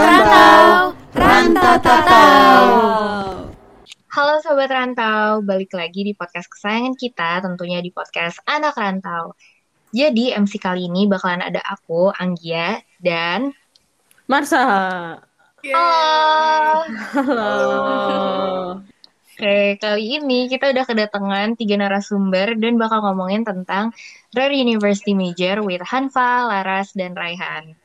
Rantau, rantau, tatau. Halo Sobat Rantau, balik lagi di podcast kesayangan kita, tentunya di podcast Anak Rantau. Jadi MC kali ini bakalan ada aku, Anggia, dan... Marsa. Halo! Halo. Oke, kali ini kita udah kedatangan tiga narasumber dan bakal ngomongin tentang Rare University Major with Hanfa, Laras, dan Raihan.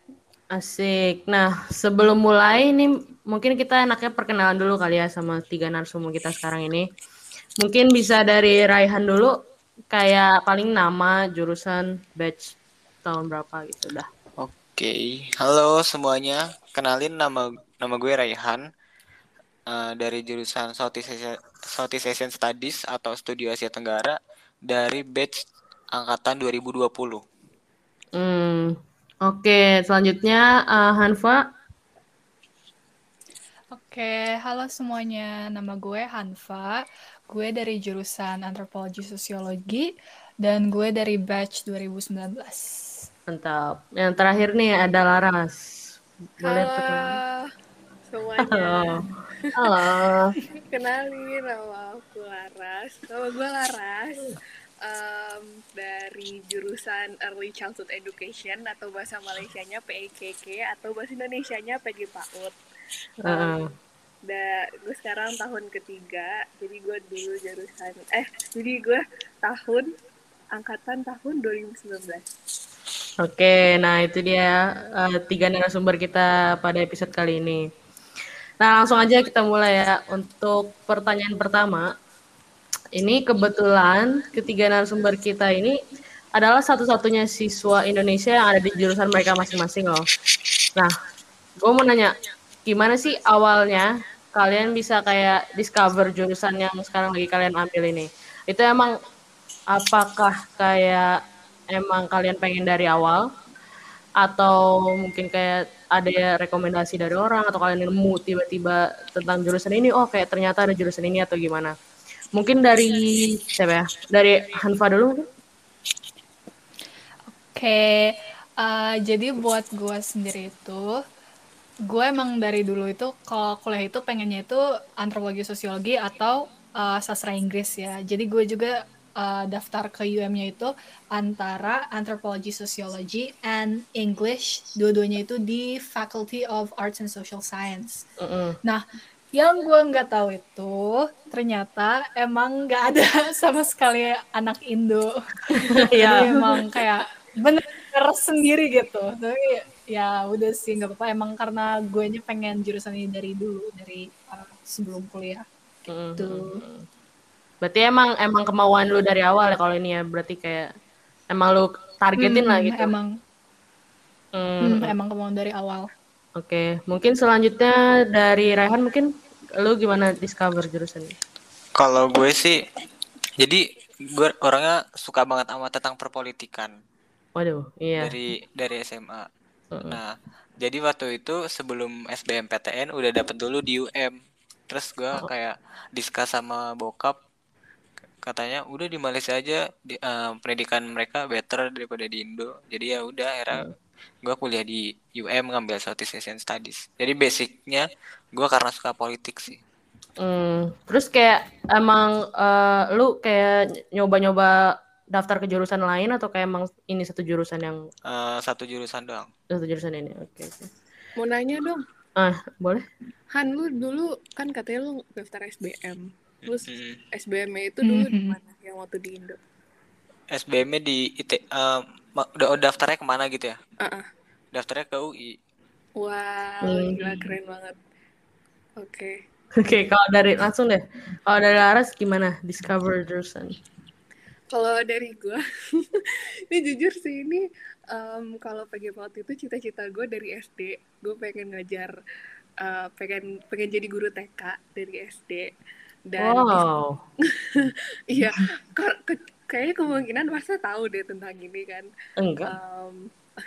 Asik. Nah, sebelum mulai ini mungkin kita enaknya perkenalan dulu kali ya sama tiga narasumber kita sekarang ini. Mungkin bisa dari Raihan dulu, kayak paling nama, jurusan, batch, tahun berapa gitu dah. Oke, halo semuanya. Kenalin nama nama gue Raihan eh, dari jurusan Southeast Asian, Southeast Asian Studies atau Studi Asia Tenggara dari batch angkatan 2020. Hmm. Oke, selanjutnya eh, Hanfa. Oke, halo semuanya. Nama gue Hanfa. Gue dari jurusan Antropologi Sosiologi dan gue dari batch 2019. Mantap. Yang terakhir nih ada Laras. Boleh Halo semuanya. Halo. Halo. Kenalin nama aku Laras. Nama gue Laras. Em, dari jurusan Early Childhood Education atau bahasa Malaysianya PEKK atau bahasa Indonesianya PG PAUD. Heeh. Da, gue sekarang tahun ketiga, jadi gue dulu jurusan eh jadi gue tahun angkatan tahun 2019. Oke, nah itu dia eh, tiga narasumber kita pada episode kali ini. Nah, langsung aja kita mulai ya untuk pertanyaan pertama. Ini kebetulan ketiga narasumber kita ini adalah satu-satunya siswa Indonesia yang ada di jurusan mereka masing-masing loh. Nah, gue mau nanya, gimana sih awalnya kalian bisa kayak discover jurusan yang sekarang lagi kalian ambil ini? Itu emang apakah kayak emang kalian pengen dari awal atau mungkin kayak ada rekomendasi dari orang atau kalian nemu tiba-tiba tentang jurusan ini oh kayak ternyata ada jurusan ini atau gimana mungkin dari siapa ya dari Hanfa dulu mungkin Oke, eh, jadi buat gue sendiri itu, gue emang dari dulu itu kalau kuliah itu pengennya itu antropologi sosiologi atau eh, sastra Inggris ya. Jadi gue juga eh, daftar ke UM-nya itu antara antropologi sosiologi and English, dua-duanya itu di Faculty of Arts and Social Science. Mm-mm. Nah, yang gue nggak tahu itu ternyata emang nggak ada sama sekali anak Indo. Jadi emang kayak bener sendiri gitu. Tapi ya udah sih nggak apa-apa. Emang karena gue pengen jurusan ini dari dulu dari uh, sebelum kuliah. Mm-mm. Gitu. berarti emang emang kemauan lu dari awal ya kalau ini ya berarti kayak emang lu targetin lah Hmm, gitu Emang Hmm, hmm, emang kemauan dari awal. Oke, mungkin selanjutnya dari Rehan mungkin lu gimana discover jurusan ini? Kalau gue sih, jadi gue orangnya suka banget sama tentang perpolitikan Waduh, iya. dari dari SMA. Heeh. Nah, jadi waktu itu sebelum SBMPTN udah dapet dulu di UM. Terus gue kayak diskus sama bokap, katanya udah di Malaysia aja di, eh, pendidikan mereka better daripada di Indo. Jadi ya udah akhirnya gue kuliah di UM ngambil Southeast Asian Studies. Jadi basicnya gue karena suka politik sih. Hmm, terus kayak emang eh, lu kayak nyoba-nyoba daftar ke jurusan lain atau kayak emang ini satu jurusan yang Eh, satu jurusan doang. satu jurusan ini? Oke, oke. Mau nanya dong, Ah, boleh? Han lu dulu kan katanya lu daftar SBM. Terus Mm. SBM itu dulu di Mhm. mana yang waktu di Indo? SBM-nya di IT, eh, ma- udah daftarnya ke mana gitu ya? Ah. Daftarnya ke UI. Wow, Hmm. gila keren banget. Oke. Oke, kalau dari langsung deh. Kalau dari Laras gimana discover jurusan? Kalau dari gue, ini jujur sih ini em, kalau PG waktu itu cita-cita gue dari SD, gue pengen ngajar, eh, pengen pengen jadi guru TK dari SD dan Wow. iya, ka- ke- kayaknya kemungkinan masa tahu deh tentang ini kan. Enggak. Em,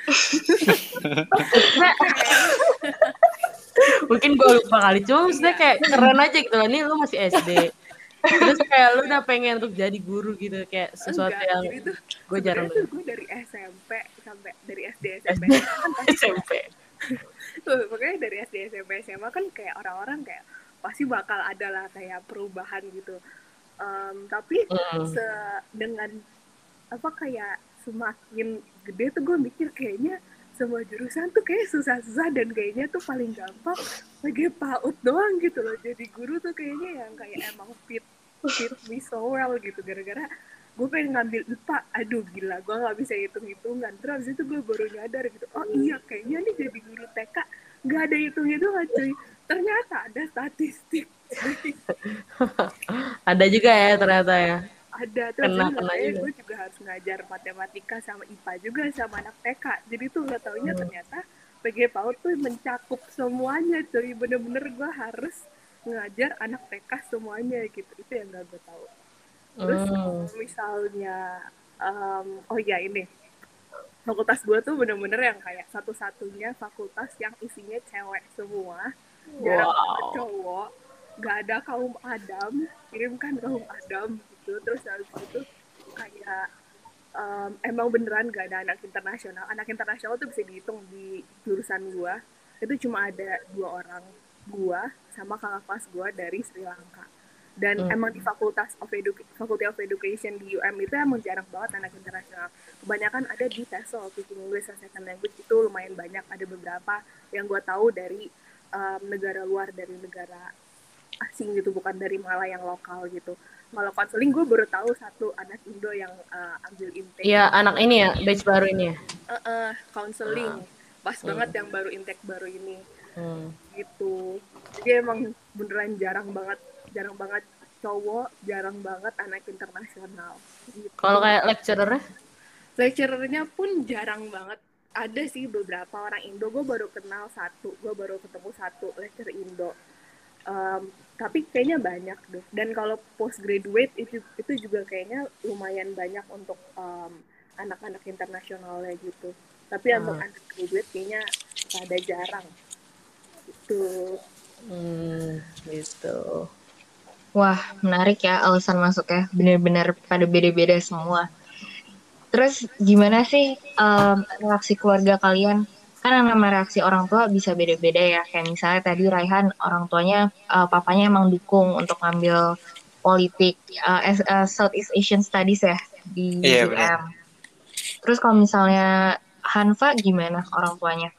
Mungkin gue lupa kali. Cuma maksudnya kayak keren aja gitu loh. Ini lu masih SD. Terus kayak lu udah pengen untuk jadi guru gitu. Kayak sesuatu enggak, yang gue jarang gue dari SMP sampai dari SD SMP. SMP. tuh makanya dari SD SMP SMA kan kayak orang-orang kayak pasti bakal ada lah kayak perubahan gitu Em, tapi Mm. se- dengan apa kayak semakin gede tuh gue mikir kayaknya semua jurusan tuh kayak susah-susah dan kayaknya tuh paling gampang lagi PAUD doang gitu loh. Jadi guru tuh kayaknya yang kayak emang fit fit me so well gitu. Gara-gara gue pengen ngambil IPA aduh gila gue nggak bisa hitung-hitungan. Terus itu gue baru nyadar gitu oh iya kayaknya nih jadi guru TK nggak ada hitung-hitungan cuy. Ternyata ada statistik Ada juga ya ternyata ya. ada terus Kena- jadi kena juga. gue juga harus ngajar matematika sama IPA juga sama anak TK jadi tuh nggak taunya Hmm. ternyata PG PAUD tuh mencakup semuanya cuy bener-bener gue harus ngajar anak TK semuanya gitu itu yang gak gue tahu terus Hmm. misalnya em, oh ya ini fakultas gue tuh bener-bener yang kayak satu-satunya fakultas yang isinya cewek semua jarang Wow. cowok gak ada kaum adam kirimkan kaum adam gitu. Terus habis itu kayak em, emang beneran gak ada anak internasional. Anak internasional tuh bisa dihitung di jurusan gua. Itu cuma ada dua orang gua sama kakak kelas gua dari Sri Lanka. Dan Hmm. emang di fakultas of Edu Faculty of Education di UM itu emang jarang banget anak internasional. Kebanyakan ada di TESOL Teaching English as Second Language itu lumayan banyak. Ada beberapa yang gua tahu dari em, negara luar dari negara asing gitu bukan dari malah yang lokal gitu. Kalau konseling gue baru tahu satu anak Indo yang eh, ambil intake. Iya anak ini ya batch baru ini ya. Eh, counseling pas banget yang baru intake baru ini. Hmm. gitu. Jadi emang beneran jarang banget jarang banget cowok jarang banget anak internasional. Gitu. Kalau kayak lecturer lecturernya pun jarang banget. Ada sih beberapa orang Indo. Gue baru kenal satu gue baru ketemu satu lecturer Indo. Em, tapi kayaknya banyak deh dan kalau postgraduate itu itu juga kayaknya lumayan banyak untuk em, anak-anak internasionalnya gitu tapi untuk Hmm. undergraduate kayaknya ada jarang gitu Hmm, gitu. Wah, menarik ya alasan masuknya. Benar-benar pada beda-beda semua. Terus gimana sih em, reaksi keluarga kalian? Kan yang namanya reaksi orang tua bisa beda-beda ya. Kayak misalnya tadi Raihan, orang tuanya, eh, papanya emang dukung untuk ngambil politik eh, as- eh, Southeast Asian Studies ya di Iya, UM. benar. Terus kalau misalnya Hanfa gimana orang tuanya?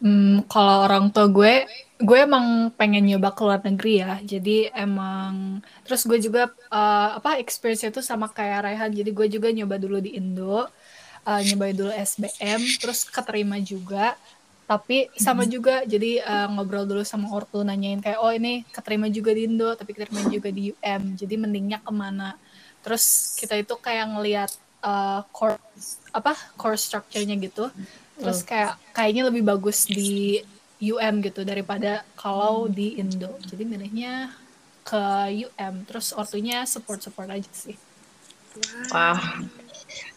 Hmm, kalau orang tua gue, gue emang pengen nyoba ke luar negeri ya. Jadi emang terus gue juga eh, apa experience itu sama kayak Raihan. Jadi gue juga nyoba dulu di Indo, eh, nyoba dulu SBM, terus keterima juga. Tapi sama juga, jadi eh, ngobrol dulu sama ortu nanyain kayak oh ini keterima juga di Indo, tapi keterima juga di UM. Jadi mendingnya ke mana? Terus kita itu kayak ngelihat eh, core apa core structure-nya gitu. Terus kayak kayaknya lebih bagus di UM gitu daripada kalau di Indo. Jadi milihnya ke UM. Terus ortunya support-support aja sih. Wah,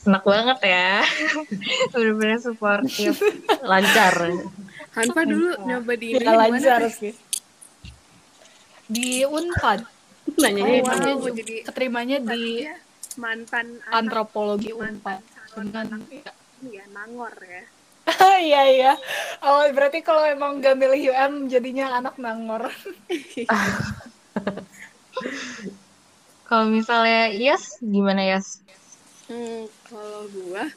enak banget ya. Bener-bener supportive. Lancar. Hanfa dulu nyoba di ini gimana lancar sih. Di Unpad. Nanyanya Oh, wow, jadi Keterimanya di mantan antropologi Unpad. anak ini ya Nangor ya iya iya. Oh berarti kalau emang gak milih UM jadinya anak nangor. Kalau misalnya Yas, gimana Yas? Hmm, kalau gua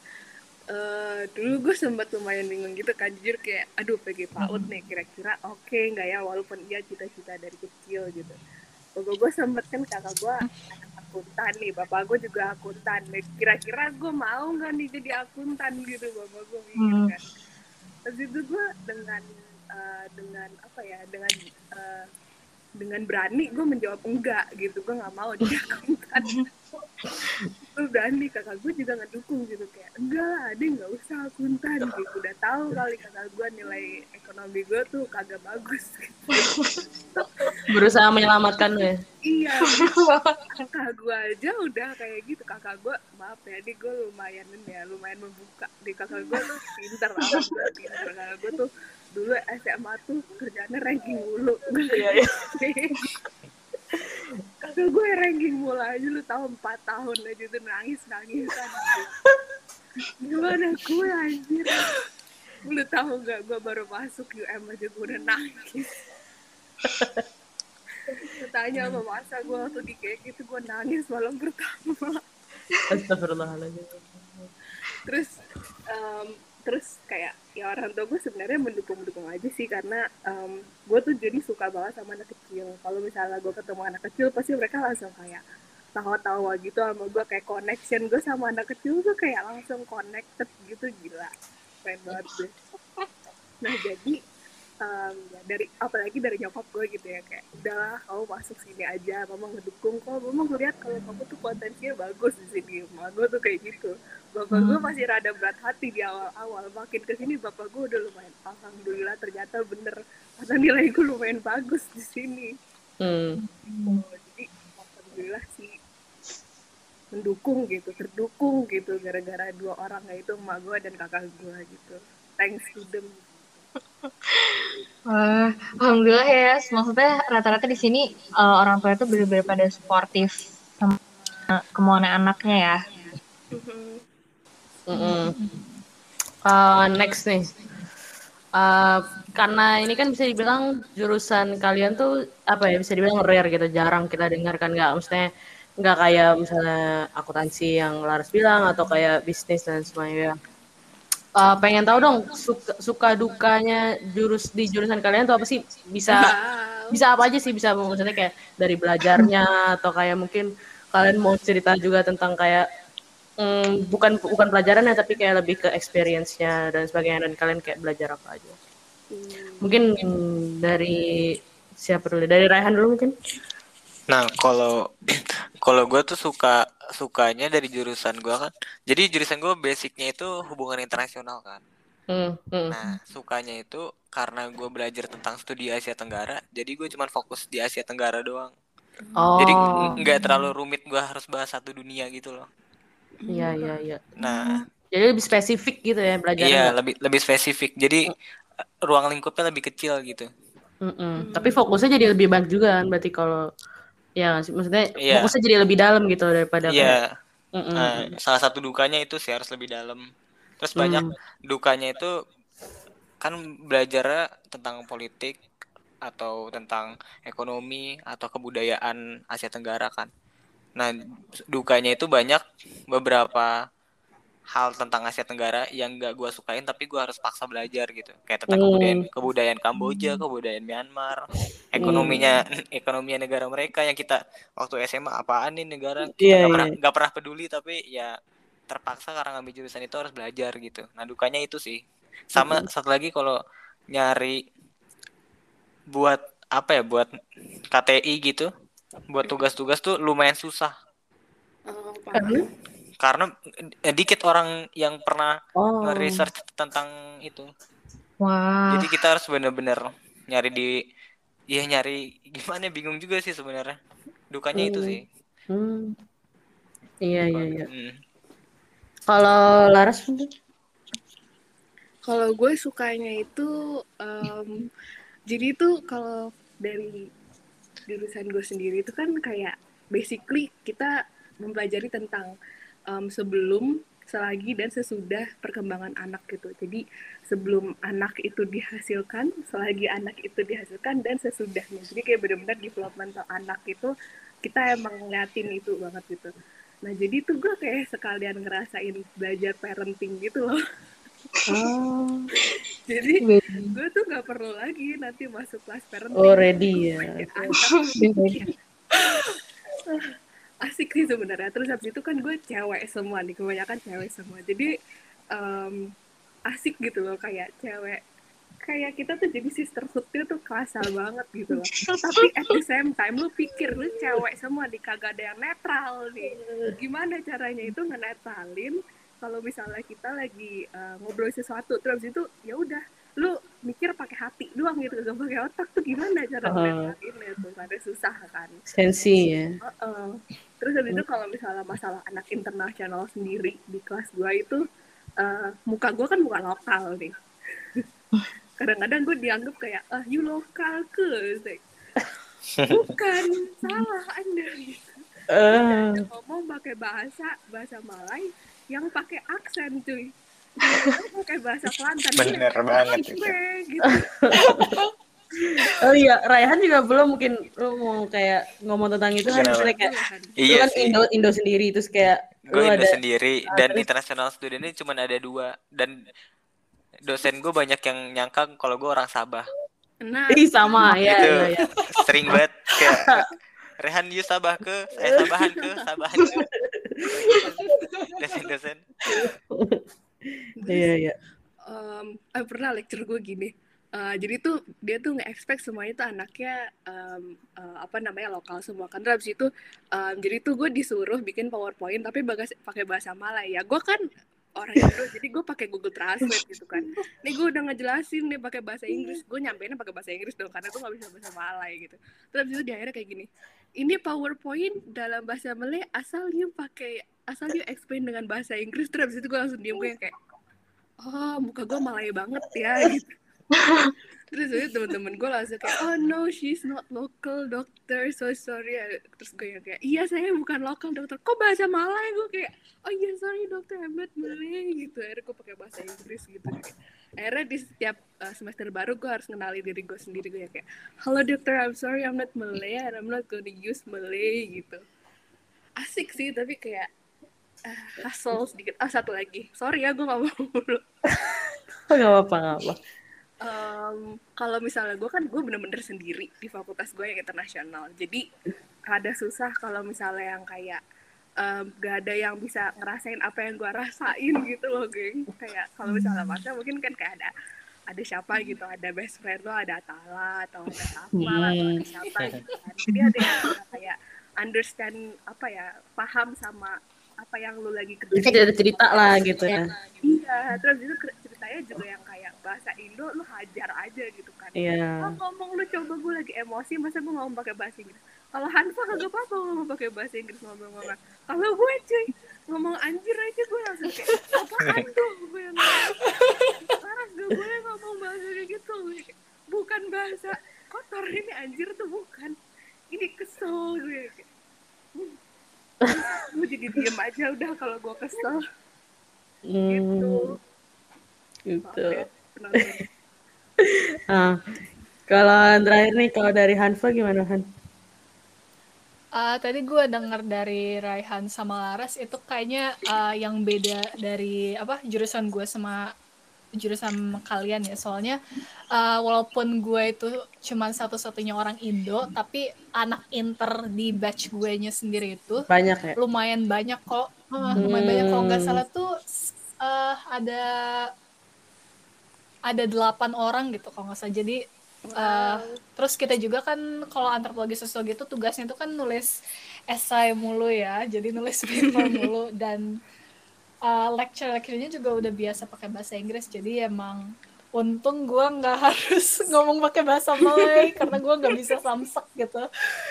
eh dulu gue sempat lumayan bingung gitu kan jujur kayak aduh PG PAUD nih kira-kira oke nggak ya walaupun iya cita-cita dari kecil gitu. Bapak gue sempet kan kakak gue anak akuntan nih bapak gue juga akuntan Nih, kira-kira gue mau nggak nih jadi akuntan gitu bapak gue mikir Hmm. kan. Terus itu gue dengan eh, dengan apa ya dengan eh, dengan berani gue menjawab enggak gitu. Gue nggak mau jadi akuntan. Gue berani kakak gue juga ngedukung gitu. Kayak enggak lah dia nggak usah akuntan gitu. Udah tahu kali kakak gue nilai ekonomi gue tuh kagak bagus gitu. Berusaha menyelamatkan ya. iya. Kakak gue aja udah kayak gitu. Kakak gue maaf ya di gue lumayan ya lumayan membuka. Di kakak gue tuh pinter kakak gue pinter. Kakak gue tuh dulu SMA tuh kerjanya ranking mulu. Iya, iya. kakak gue ranking mulu aja lu tahu empat tahun aja tuh nangis nangis gimana gue anjir? Lu tahu gak gue baru masuk UM aja gue udah nangis. Tanya sama masa gue waktu di kayak gitu gue nangis malam pertama. Astagfirullahaladzim. terus em, terus kayak ya orang tua gue sebenarnya mendukung mendukung aja sih karena em, gue tuh jadi suka banget sama anak kecil. Kalau misalnya gue ketemu anak kecil pasti mereka langsung kayak tawa-tawa gitu sama gue kayak connection gue sama anak kecil tuh kayak langsung connected gitu gila. Keren banget gue nah jadi em, ya dari apalagi dari nyokap gue gitu ya kayak udahlah kamu masuk sini aja mama ngedukung kok. Mama ngeliat kalau kamu tuh potensinya bagus di sini. Mama gue tuh kayak gitu. Bapak gue masih rada berat hati di awal-awal. Makin ke sini bapak gue udah lumayan alhamdulillah ternyata bener. Karena nilai gue lumayan bagus di sini. Hmm. Oh, jadi alhamdulillah sih mendukung gitu terdukung gitu gara-gara dua orang yaitu emak gue dan kakak gue gitu. Thanks to them Wah, alhamdulillah ya. Maksudnya rata-rata di sini eh, orang tua itu benar-benar pada sportif sama kemauan anaknya ya. Mm-mm. Uh, next nih. Uh, karena ini kan bisa dibilang jurusan kalian tuh apa ya bisa dibilang rare gitu jarang kita dengar kan nggak maksudnya nggak kayak misalnya akuntansi yang Laras bilang atau kayak bisnis dan semuanya Uh, pengen tahu dong suka, suka dukanya jurus di jurusan kalian tuh apa sih? Bisa bisa apa aja sih? Bisa maksudnya kayak dari belajarnya atau kayak mungkin kalian mau cerita juga tentang kayak mm, bukan bukan pelajarannya tapi kayak lebih ke experience-nya dan sebagainya. Dan kalian kayak belajar apa aja. Mungkin mm, dari siapa dulu? Dari Raihan dulu mungkin Nah, kalau kalau gue tuh suka sukanya dari jurusan gue kan. Jadi jurusan gue basicnya itu hubungan internasional kan. Hmm, hmm. Nah, sukanya itu karena gue belajar tentang studi Asia Tenggara. Jadi gue cuma fokus di Asia Tenggara doang. oh Jadi nggak terlalu rumit gue harus bahas satu dunia gitu loh. iya iya iya Nah, jadi lebih spesifik gitu ya belajarnya iya lebih lebih spesifik. Jadi eh, ruang lingkupnya lebih kecil gitu. Mm-mm. tapi fokusnya jadi lebih banyak juga kan berarti kalau ya sih? maksudnya Iya. fokusnya jadi lebih dalam gitu daripada kayak Iya. Mm-mm. Nah, salah satu dukanya itu sih harus lebih dalam. Terus banyak dukanya itu kan belajar tentang politik atau tentang ekonomi atau kebudayaan Asia Tenggara kan. Nah, dukanya itu banyak beberapa hal tentang Asia Tenggara yang gak gua sukain tapi gua harus paksa belajar gitu. Kayak tentang Hmm. kebudayaan kebudayaan Kamboja, kebudayaan Myanmar, ekonominya ekonomi negara mereka yang kita waktu SMA apaan nih negara kita Iya, nggak pernah iya. nggak pernah peduli tapi ya terpaksa karena ngambil jurusan itu harus belajar gitu. Nah dukanya itu sih. Sama satu lagi kalau nyari buat apa ya buat KTI gitu, buat tugas-tugas tuh lumayan susah Oh, Karena? Karena eh, dikit orang yang pernah oh nge-research tentang itu. Wah, Jadi kita harus bener-bener nyari di ya nyari gimana bingung juga sih sebenarnya. Dukanya itu sih. Hmm. iya iya iya Hmm. kalau Laras Kalau gue sukanya itu, em, jadi itu kalau dari jurusan gue sendiri itu kan kayak basically kita mempelajari tentang em, sebelum, selagi dan sesudah perkembangan anak gitu. Jadi sebelum anak itu dihasilkan, selagi anak itu dihasilkan dan sesudahnya. Jadi kayak benar-benar developmental anak itu kita emang ngeliatin itu banget gitu. Nah jadi tuh gue kayak sekalian ngerasain belajar parenting gitu loh. oh Jadi gue tuh nggak perlu lagi nanti masuk kelas parenting. Oh, ready ya. Anak. Asik sih sebenarnya. Terus habis itu kan gue cewek semua nih, kebanyakan cewek semua. Jadi em, asik gitu loh kayak cewek kayak kita tuh jadi sisterhoodnya tuh kerasa banget gitu loh. Tapi at the same time lu pikir lu cewek semua di kagak ada yang netral nih. Gimana caranya itu ngenetralin kalau misalnya kita lagi uh, ngobrol sesuatu terus itu ya udah lu mikir pakai hati doang gitu gak pakai otak tuh gimana cara Uh-huh. ngenetralinnya tuh ada susah kan. sensi ya Heeh. Terus habis itu kalau misalnya masalah anak internasional sendiri di kelas gua itu eh, muka gua kan bukan lokal nih. Kadang-kadang gue dianggap kayak ah you lokal ke, Like, bukan salah anda gitu. Eh, Ngomong pakai bahasa bahasa Malay yang pakai aksen cuy. pakai bahasa Kelantan Bener banget itu. gue gitu Oh iya, Raihan juga belum mungkin lu mau kayak ngomong tentang itu kan misalnya kayak Iya kan sih. Indo Indo sendiri terus kayak Gue Indo ada sendiri dan terus- international student ini cuma ada dua dan dosen gue banyak yang nyangka kalau gue orang Sabah. nah Ih sama ya, gitu. ya, ya. Sering banget kayak Rehan you Sabah ke, saya Sabahan ke, Sabahan ke. Dosen-dosen. Iya, iya. um, eh, pernah lecture gue gini Eh, jadi tuh dia tuh nge-expect semuanya tuh anaknya um, eh, apa namanya lokal semua kan. Terus itu um, jadi tuh gue disuruh bikin powerpoint tapi bagas pakai bahasa Malay. Ya gue kan orang Indo jadi gue pakai Google Translate gitu kan. Nih gue udah ngejelasin nih pakai bahasa Inggris. Gue nyampeinnya pakai bahasa Inggris dong karena gue nggak bisa bahasa Malay gitu. Terus itu di akhirnya kayak gini ini powerpoint dalam bahasa Malay asal you pakai asal you explain dengan bahasa Inggris. Terus itu gue langsung diem gue kayak oh muka gue Malay banget ya gitu terus itu teman-teman gue langsung kayak oh no she's not local doctor. So sorry. Terus gue yang kayak iya saya bukan lokal dokter. Kok bahasa Malay? Gue kayak oh iya sorry dokter. I'm not Malay. Gitu. Akhirnya gue pakai bahasa Inggris gitu. Akhirnya di setiap uh, semester baru gue harus kenali diri gue sendiri. Gue yang kayak halo dokter. I'm sorry I'm not Malay and I'm not gonna use Malay gitu. Asik sih tapi kayak uh, hustle sedikit. Ah satu lagi. Sorry ya gue gak mau mulu. Oh, Gak apa-apa, gak apa. Em, kalau misalnya gue kan gue bener-bener sendiri di fakultas gue yang internasional. Jadi rada susah kalau misalnya yang kayak em, gak ada yang bisa ngerasain apa yang gue rasain gitu loh geng. Kayak kalau misalnya masa mungkin kan kayak ada ada siapa gitu ada best friend lo ada Tala atau ada Akmal atau ada siapa gitu kan. Jadi ada yang kayak understand apa ya paham sama apa yang lu lagi Jadi kerjain ada cerita lah gitu ya. Iya, terus itu ceritanya juga yang kayak bahasa Indo lu hajar aja gitu kan. Iya. Oh, ngomong lu coba gue lagi emosi, masa gue ngomong pakai bahasa Inggris. Kalau Hanfa kagak apa-apa ngomong pakai bahasa Inggris ngomong-ngomong. Kalau gue cuy ngomong anjir aja gue langsung kayak apaan tuh gue yang Laras gak boleh ngomong bahasa kayak gitu. Bukan bahasa kotor ini anjir tuh bukan. Ini kesel gue. "Hmm." gue jadi diem aja udah kalau gue kesel gitu. Hmm, gitu. Penonton. Nah, kalau yang terakhir nih, kalau dari Hanfa gimana Han? Ah, tadi gue denger dari Raihan sama Laras itu kayaknya ah, yang beda dari apa jurusan gue sama jurusan kalian ya soalnya ah, walaupun gue itu cuma satu-satunya orang Indo tapi anak inter di batch gue nya sendiri itu Banyak ya? lumayan banyak kok Ah, lumayan banyak kalau nggak salah tuh ah, ada ada delapan orang gitu kalau nggak salah. Jadi Uh, terus kita juga kan kalau antropologi sosiologi itu tugasnya itu kan nulis esai mulu ya, jadi nulis paper mulu. Dan uh, lecture-lecturenya juga udah biasa pakai bahasa Inggris, jadi emang untung gue nggak harus ngomong pakai bahasa Malay karena gue nggak bisa samsek gitu.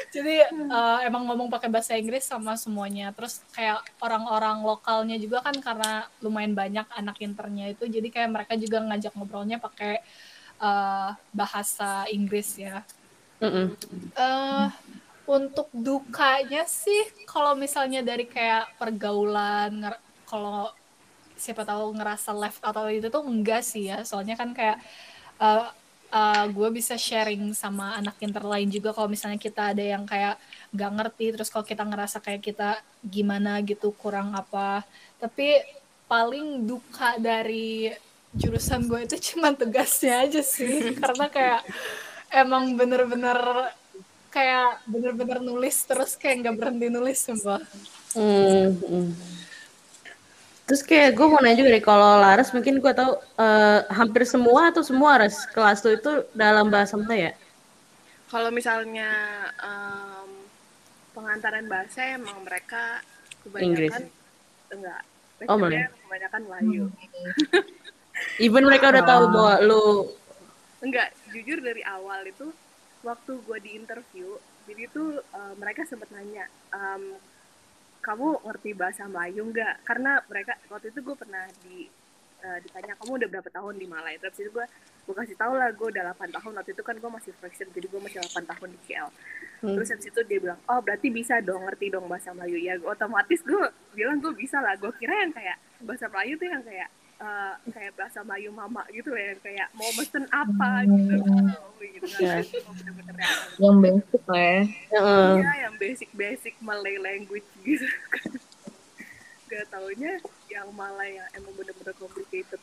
Jadi uh, emang ngomong pakai bahasa Inggris sama semuanya. Terus kayak orang-orang lokalnya juga kan karena lumayan banyak anak internya itu, jadi kayak mereka juga ngajak ngobrolnya pakai uh, bahasa Inggris ya. Eh untuk dukanya sih kalau misalnya dari kayak pergaulan kalau siapa tahu ngerasa left atau itu tuh enggak sih ya. Soalnya kan kayak eh gue bisa sharing sama anak inter lain juga kalau misalnya kita ada yang kayak nggak ngerti terus kalau kita ngerasa kayak kita gimana gitu kurang apa. Tapi paling duka dari jurusan gue itu cuma tugasnya aja sih. Karena kayak emang bener-bener kayak bener-bener nulis terus kayak nggak berhenti nulis sumpah. Hmm, hmm. Terus kayak gue mau nanya juga deh, kalau Laras mungkin gue tahu eh, hampir semua atau semua Ras kelas tuh itu dalam bahasa Malay ya? Kalau misalnya em, pengantaran bahasa emang mereka kebanyakan enggak. Oh, Lecture-nya kebanyakan Melayu. Even mereka udah tahu bahwa lu Enggak, jujur dari awal itu waktu gue di interview, jadi tuh eh, mereka sempat nanya, em, kamu ngerti bahasa Melayu enggak? Karena mereka waktu itu gue pernah di eh, ditanya kamu udah berapa tahun di Malaya? Terus itu gue gue kasih tau lah gue udah 8 tahun. Waktu itu kan gue masih fraction jadi gue masih 8 tahun di KL Hmm. terus habis itu dia bilang oh berarti bisa dong ngerti dong bahasa Melayu. Ya otomatis gue bilang gue bisa lah. Gue kira yang kayak bahasa Melayu tuh yang kayak eh, kayak bahasa Melayu mama gitu ya kayak mau mesen apa gitu. Gitu. Kan Iya. Mau bener-bener yang basic lah ya. Heeh. ya yang basic-basic Malay language gitu. Gak taunya yang Malay yang emang bener-bener complicated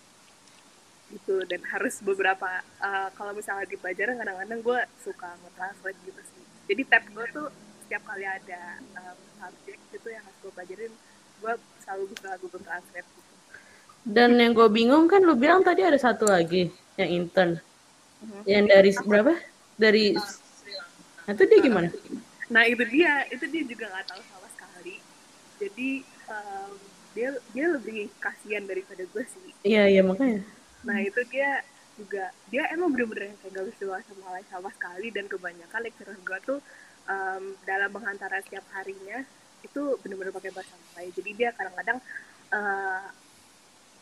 gitu. Dan harus beberapa uh, kalau misalnya di pelajaran kadang-kadang gue suka nge-translate gitu sih. Jadi tab gue tuh setiap kali ada um, subjek gitu yang harus gue pelajarin gue selalu buka Google Translate. gitu Dan yang gue bingung kan lu bilang tadi ada satu lagi yang intern. Yang dari berapa? Dari Nah, itu dia gimana? Nah itu dia, itu dia juga nggak tahu sama sekali. Jadi em, dia dia lebih kasihan daripada gue sih. Iya, iya makanya. Nah itu dia juga dia emang bener-bener yang kayak gak bisa bahasa Malay sama sekali dan kebanyakan lecturer gue tuh em, dalam menghantara setiap harinya itu bener-bener pakai bahasa Malay. Jadi dia kadang-kadang eh,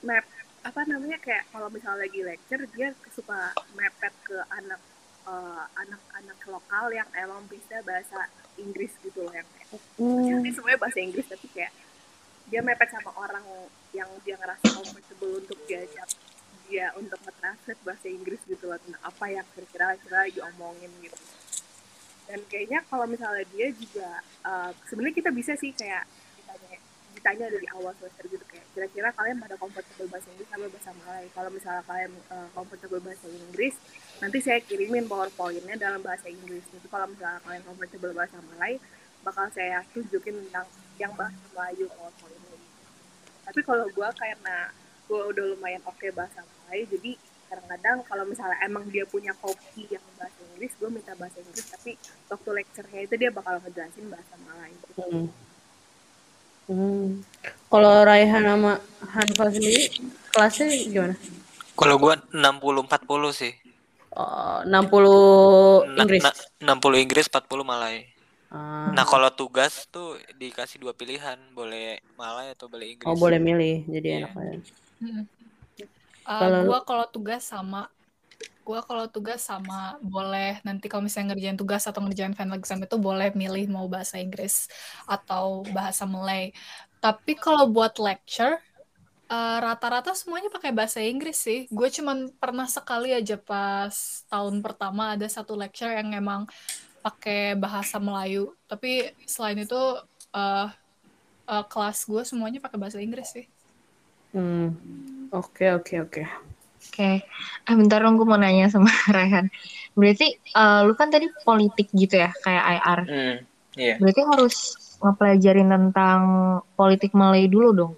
map apa namanya kayak kalau misalnya lagi lecture dia suka mepet ke anak eh, anak-anak lokal yang emang bisa bahasa Inggris gitu loh yang kayak ini semuanya bahasa Inggris tapi kayak dia mepet sama orang yang dia ngerasa comfortable untuk diajak dia untuk nge-translate bahasa Inggris gitu loh tentang apa yang kira-kira kira lagi omongin gitu. Dan kayaknya kalau misalnya dia juga uh, sebenarnya kita bisa sih kayak ditanya dari awal semester gitu kayak kira-kira kalian pada comfortable bahasa Inggris sama bahasa Malay kalau misalnya kalian uh, comfortable bahasa Inggris nanti saya kirimin powerpointnya dalam bahasa Inggris jadi kalau misalnya kalian comfortable bahasa Malay bakal saya tunjukin tentang yang bahasa Melayu powerpointnya tapi kalau gue karena gue udah lumayan oke bahasa Malay jadi kadang-kadang kalau misalnya emang dia punya kopi yang bahasa Inggris gue minta bahasa Inggris tapi waktu lecture-nya itu dia bakal ngejelasin bahasa Malay gitu. Hmm. Hmm. Kalau Raihan sama Hanfa sendiri kelasnya gimana? Kalau gua 60 40 sih. Oh, 60 Na- Inggris. na- 60 Inggris, 40 Malay. Ah. Nah, kalau tugas tuh dikasih dua pilihan, boleh Malay atau boleh Inggris. Oh, boleh milih. Jadi Iya. enak aja. Uh, Kalau- gua kalau tugas sama gua kalau tugas sama boleh nanti kalau misalnya ngerjain tugas atau ngerjain final exam itu boleh milih mau bahasa Inggris atau bahasa Malay. Tapi kalau buat lecture uh, rata-rata semuanya pakai bahasa Inggris sih. Gue cuman pernah sekali aja pas tahun pertama ada satu lecture yang emang pakai bahasa Melayu. Tapi selain itu uh, uh, kelas gue semuanya pakai bahasa Inggris sih. Hmm. Oke, oke, oke. Oke, eh bentar dong gue mau nanya sama Raihan. Berarti eh, lu kan tadi politik gitu ya, kayak IR. Hmm, iya. Berarti harus ngepelajarin tentang politik Malay dulu dong.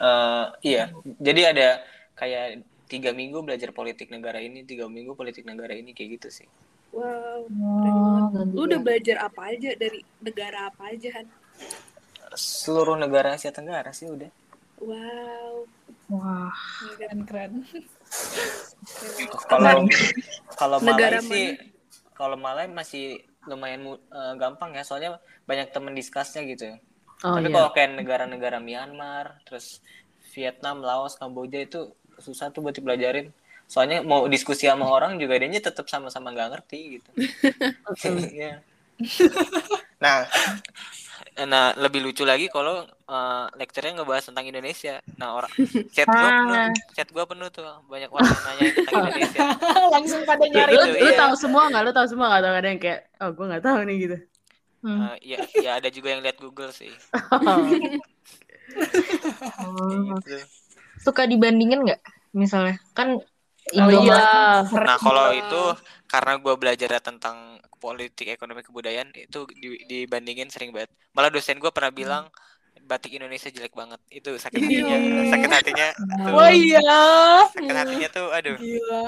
Eh, iya. Jadi ada kayak tiga minggu belajar politik negara ini, tiga minggu politik negara ini kayak gitu sih. Wow, keren Oh, Lu udah belajar apa aja dari negara apa aja Han? Seluruh negara Asia Tenggara sih udah. Wow, Wah, Keren-keren. Kalau kalau Negara Malay sih, kalau Malay masih lumayan eh, gampang ya, soalnya banyak temen discussnya gitu. Oh Tapi iya. kalau kayak negara-negara Myanmar, terus Vietnam, Laos, Kamboja itu susah tuh buat dipelajarin. Soalnya mau diskusi sama orang juga dia tetap sama-sama nggak ngerti gitu. Nah, nah lebih lucu lagi kalau eh, lecture-nya ngebahas tentang Indonesia. Nah orang chat gua penuh, Ah. chat gua penuh tuh banyak orang nanya tentang Indonesia. Langsung pada nyari. Lu, Gitu, lu iya. tahu semua nggak? Lu tahu semua nggak? Atau ada yang kayak, oh gue nggak tahu nih gitu. hmm. Eh, ya, ya ada juga yang lihat Google sih. Oh. Gitu. Suka dibandingin nggak? Misalnya, kan Oh iya. Nah kalau itu karena gua belajar tentang politik ekonomi kebudayaan itu di- dibandingin sering banget. Malah dosen gua pernah bilang batik Indonesia jelek banget. Itu sakit hatinya, sakit hatinya. tuh, Oh iya. sakit hatinya tuh, aduh. Gila.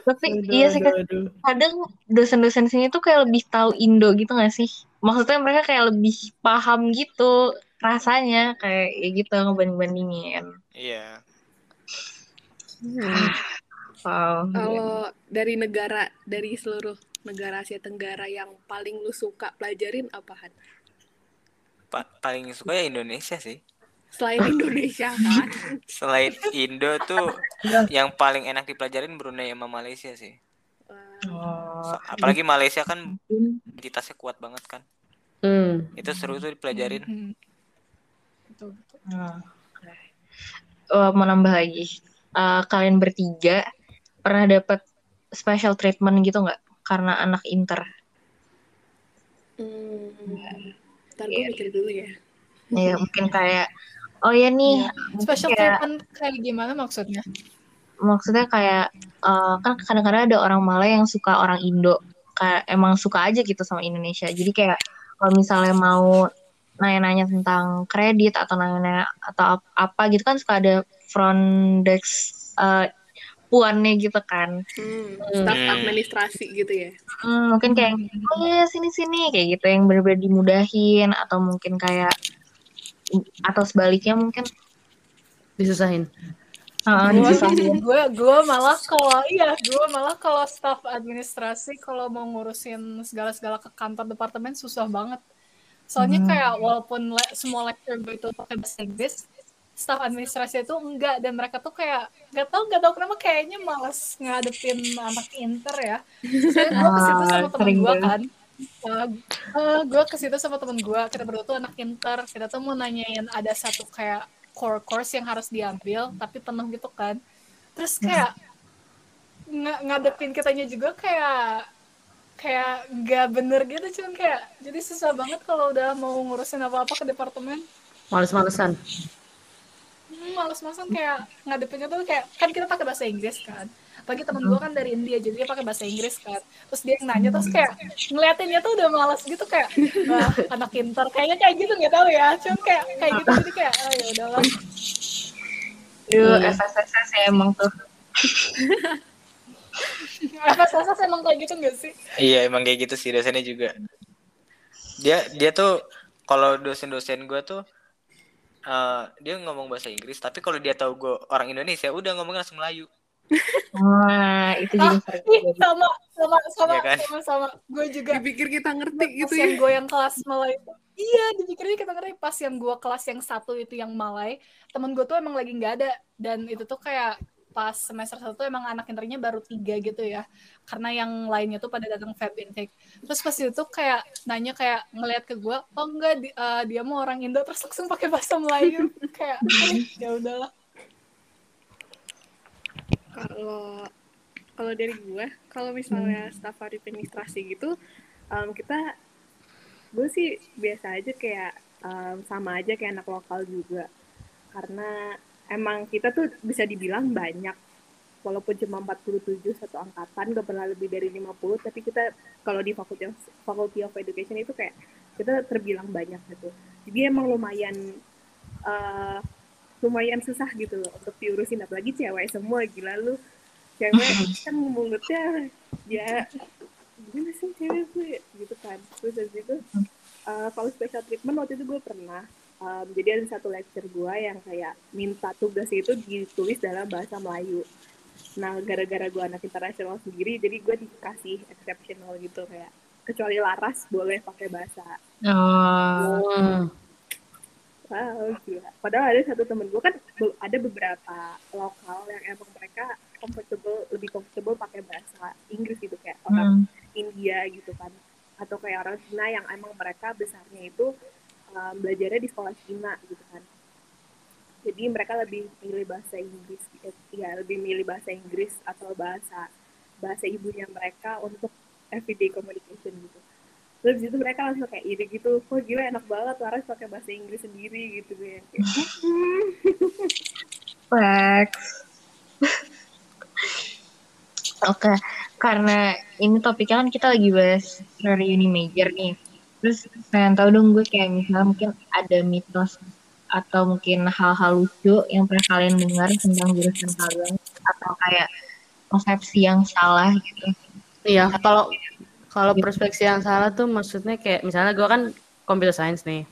tapi Aduh, iya sih aduh, aduh. kadang dosen-dosen sini tuh kayak lebih tahu Indo gitu gak sih? Maksudnya mereka kayak lebih paham gitu rasanya kayak ya gitu ngebanding-bandingin. Iya. Hmm. Wow. kalau dari negara dari seluruh negara Asia Tenggara yang paling lu suka pelajarin apa Han? Pa- paling suka ya Indonesia sih. Selain Indonesia kan? Selain Indo tuh yang paling enak dipelajarin Brunei sama Malaysia sih. Oh, So- apalagi Malaysia kan identitasnya kuat banget kan. Hmm. Itu seru tuh dipelajarin. Hmm. Betul, uh, mau nambah lagi. Uh, kalian bertiga pernah dapat special treatment gitu nggak karena anak inter? Hmm, ntar gue mikir dulu ya. Ya mungkin kayak oh ya nih Iya. Special kayak- treatment kayak gimana maksudnya? maksudnya kayak eh, kan kadang-kadang ada orang Malay yang suka orang Indo kayak emang suka aja gitu sama Indonesia jadi kayak kalau misalnya mau nanya-nanya tentang kredit atau nanya-nanya atau ap- apa gitu kan suka ada front desk eh, puannya gitu kan Hmm, staff Hmm. administrasi gitu ya. Hmm, mungkin kayak oh iya sini sini kayak gitu yang benar-benar dimudahin atau mungkin kayak atau sebaliknya mungkin Disusahin. uh, gue gue malah kalau iya gue malah kalau staff administrasi kalau mau ngurusin segala segala ke kantor departemen susah banget soalnya Hmm. kayak walaupun le- semua lecture gue itu pakai bahasa Inggris staff administrasi itu enggak dan mereka tuh kayak nggak tahu nggak tahu kenapa kayaknya malas ngadepin anak inter ya. Saya gue ke situ Ah, sama temen gue kan. Uh, gue ke situ sama temen gue kita berdua tuh anak inter. Kita tuh mau nanyain ada satu kayak core course yang harus diambil tapi penuh gitu kan. Terus kayak ng- ngadepin kitanya juga kayak kayak nggak bener gitu cuman kayak jadi susah banget kalau udah mau ngurusin apa-apa ke departemen. Males-malesan. Hmm, males-malesan kayak ngadepinnya tuh kayak kan kita pakai bahasa Inggris kan. Bagi temen gue kan dari India jadi dia pakai bahasa Inggris kan. Terus dia nanya terus kayak ngeliatinnya tuh udah malas gitu kayak wah anak pintar. Kayaknya kayak gitu nggak tahu ya. Cuman kayak kayak gitu jadi kayak oh ya udahlah. Duh, Iya. FSSS ya emang tuh. FSS emang kayak gitu nggak sih? Iya emang kayak gitu sih dosennya juga. Dia dia tuh kalau dosen-dosen gue tuh eh, dia ngomong bahasa Inggris, tapi kalau dia tahu gue orang Indonesia udah ngomongnya langsung Melayu. Wah, itu juga Ah, sering sama sama sama Iya kan? sama sama gue juga Dipikir kita ngerti gitu pas ya. yang gue yang kelas Malay itu iya dipikirnya kita ngerti pas yang gue kelas yang satu itu yang Malay temen gue tuh emang lagi nggak ada dan itu tuh kayak pas semester satu emang anak internya baru tiga gitu ya karena yang lainnya tuh pada datang fab intake terus pas itu tuh kayak nanya kayak ngeliat ke gue oh enggak di- eh, dia mau orang Indo terus langsung pakai bahasa Melayu kayak "Ah, ya udahlah Kalau kalau dari gue, kalau misalnya Hmm. staf administrasi gitu, em, kita gue sih biasa aja kayak em, sama aja kayak anak lokal juga. Karena emang kita tuh bisa dibilang banyak. Walaupun cuma 47 satu angkatan, gak pernah lebih dari 50, tapi kita kalau di Faculty of, Faculty of Education itu kayak kita terbilang banyak gitu. Jadi emang lumayan eh, lumayan susah gitu loh untuk diurusin apalagi cewek semua gila lu cewek kan mulutnya ya gimana sih cewek ya? gitu kan terus habis itu eh, kalau special treatment waktu itu gue pernah em, jadi ada satu lecture gue yang kayak minta tugas itu ditulis dalam bahasa Melayu nah gara-gara gue anak internasional sendiri jadi gue dikasih exceptional gitu kayak kecuali laras boleh pakai bahasa Oh. Wow, gila. Padahal ada satu temen gue kan ada beberapa lokal yang emang mereka comfortable, lebih comfortable pakai bahasa Inggris gitu kayak orang hmm. India gitu kan, atau kayak orang Cina yang emang mereka besarnya itu um, belajarnya di sekolah Cina gitu kan. Jadi mereka lebih milih bahasa Inggris, ya lebih milih bahasa Inggris atau bahasa bahasa ibunya mereka untuk everyday communication gitu. Terus itu mereka langsung kayak iri gitu, kok gila enak banget Laras pakai bahasa Inggris sendiri gitu. Kayak, Flex. Oke, karena ini topiknya kan kita lagi bahas reuni major nih. Terus pengen tahu dong gue kayak misalnya mungkin ada mitos atau mungkin hal-hal lucu yang pernah kalian dengar tentang jurusan kalian atau kayak persepsi yang salah gitu. Iya, kalau kalau perspektif yang salah tuh maksudnya kayak misalnya gue kan computer science nih.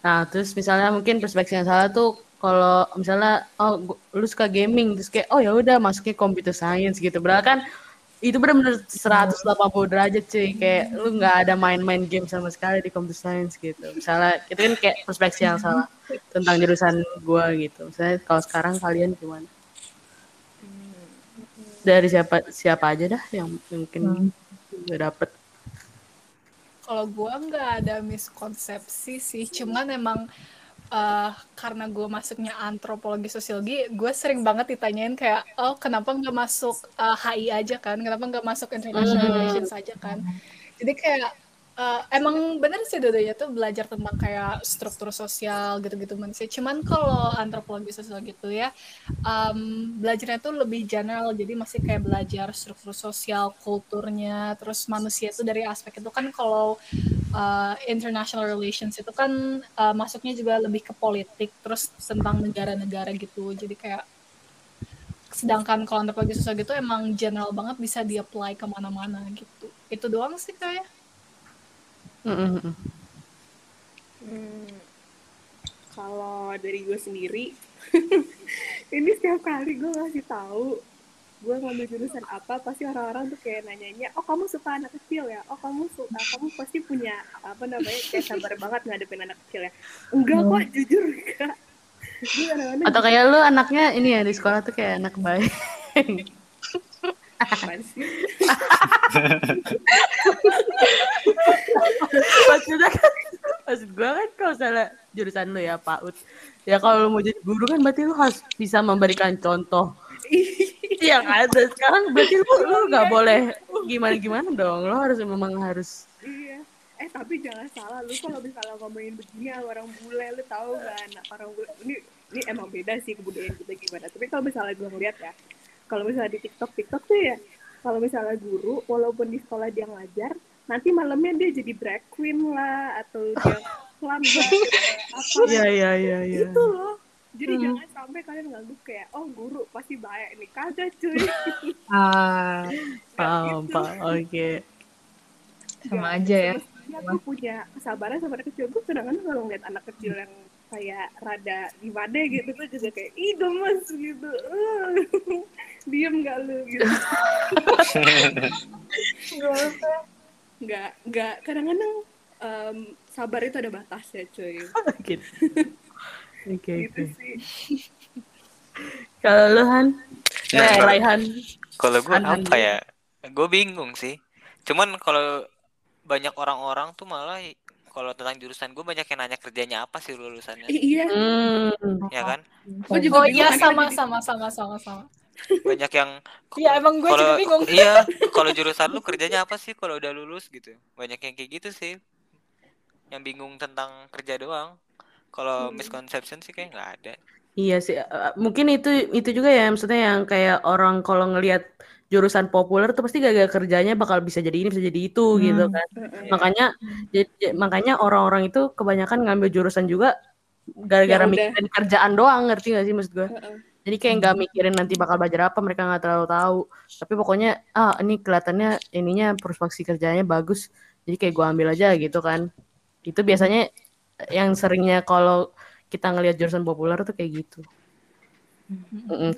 Nah, terus misalnya mungkin perspektif yang salah tuh kalau misalnya oh lu suka gaming terus kayak oh ya udah masuknya computer science gitu. Berarti kan itu benar-benar 180 derajat cuy kayak lu nggak ada main-main game sama sekali di computer science gitu. Misalnya itu kan kayak perspektif yang salah tentang jurusan gua gitu. Misalnya kalau sekarang kalian gimana? Dari siapa siapa aja dah yang mungkin gue dapet kalau gua nggak ada miskonsepsi sih cuman emang uh, karena gue masuknya antropologi sosiologi, gue sering banget ditanyain kayak, oh kenapa nggak masuk uh, HI aja kan? Kenapa nggak masuk international Hmm. relations aja kan? Jadi kayak uh, emang bener sih dua-duanya tuh belajar tentang kayak struktur sosial gitu-gitu manusia. Cuman kalau antropologi sosiologi itu ya um, belajarnya tuh lebih general, jadi masih kayak belajar struktur sosial, kulturnya, terus manusia itu dari aspek itu kan kalau uh, international relations itu kan uh, masuknya juga lebih ke politik, terus tentang negara-negara gitu. Jadi kayak sedangkan kalau antropologi sosial gitu emang general banget bisa di-apply ke mana-mana gitu. Itu doang sih kayak. Mm, mm, mm. Hmm, kalau dari gue sendiri, ini setiap kali gue ngasih tahu gue ngambil jurusan apa, pasti orang-orang tuh kayak nanyanya, oh kamu suka anak kecil ya? Oh kamu suka, kamu pasti punya apa namanya kayak sabar banget ngadepin anak kecil ya? Enggak kok, jujur enggak. Atau kayak lu anaknya ini ya di sekolah tuh kayak anak baik. Maksudnya kan, maksud gue kan kalau misalnya jurusan lu ya PAUD. Ya kalau lu mau jadi guru kan berarti lu harus bisa memberikan contoh. Iya kan? Dan sekarang berarti lu lu nggak boleh gimana-gimana dong. Lu harus memang harus Iya. Eh tapi jangan salah lu kalau misalnya ngomongin begini orang bule lu tahu gak anak orang bule ini ini emang beda sih kebudayaan kita gimana. Tapi kalau misalnya gue ngeliat ya, kalau misalnya di TikTok TikTok tuh ya, kalau misalnya guru walaupun di sekolah dia ngajar, nanti malamnya dia jadi drag queen lah atau dia klam lah, apa Iya iya iya iya. itu loh. Jadi jangan sampai kalian ngangguk kayak oh guru pasti baik nih kagak cuy. Ah, Paham, gitu. paham. Oke. sama aja ya. Aku punya kesabaran sama anak kecil tuh kadang-kadang kalau ngeliat anak kecil yang kayak rada gimana gitu tuh juga kayak ih gemes gitu diem gak lu gitu nggak nggak kadang-kadang em, sabar itu ada batasnya cuy Gitu. Oke gitu oke. sih Kalau lu Han, Nah, eh, kalau- Raihan. Kalau gue apa ya? Gue bingung sih. Cuman kalau banyak orang-orang tuh malah kalau tentang jurusan gue banyak yang nanya kerjanya apa sih lulusannya, iya Hmm. ya kan? gue juga Oh iya sama jadi- sama sama sama sama. Banyak yang Iya emang gue juga bingung. iya kalau jurusan lu kerjanya apa sih kalau udah lulus gitu. Banyak yang kayak gitu sih. Yang bingung tentang kerja doang. Kalau Hmm. misconception sih kayak nggak ada. Iya sih, eh, mungkin itu itu juga ya maksudnya yang kayak orang kalau ngelihat jurusan populer tuh pasti gak kerjanya bakal bisa jadi ini bisa jadi itu Hmm. gitu kan. Makanya jadi, makanya orang-orang itu kebanyakan ngambil jurusan juga gara-gara Ya mikirin kerjaan doang, ngerti gak sih maksud gue? Heeh. Jadi kayak nggak mikirin nanti bakal belajar apa, mereka nggak terlalu tahu. Tapi pokoknya ah ini kelihatannya ininya prospeksi kerjanya bagus, jadi kayak gue ambil aja gitu kan. Itu biasanya yang seringnya kalau kita ngelihat jurusan populer tuh kayak gitu.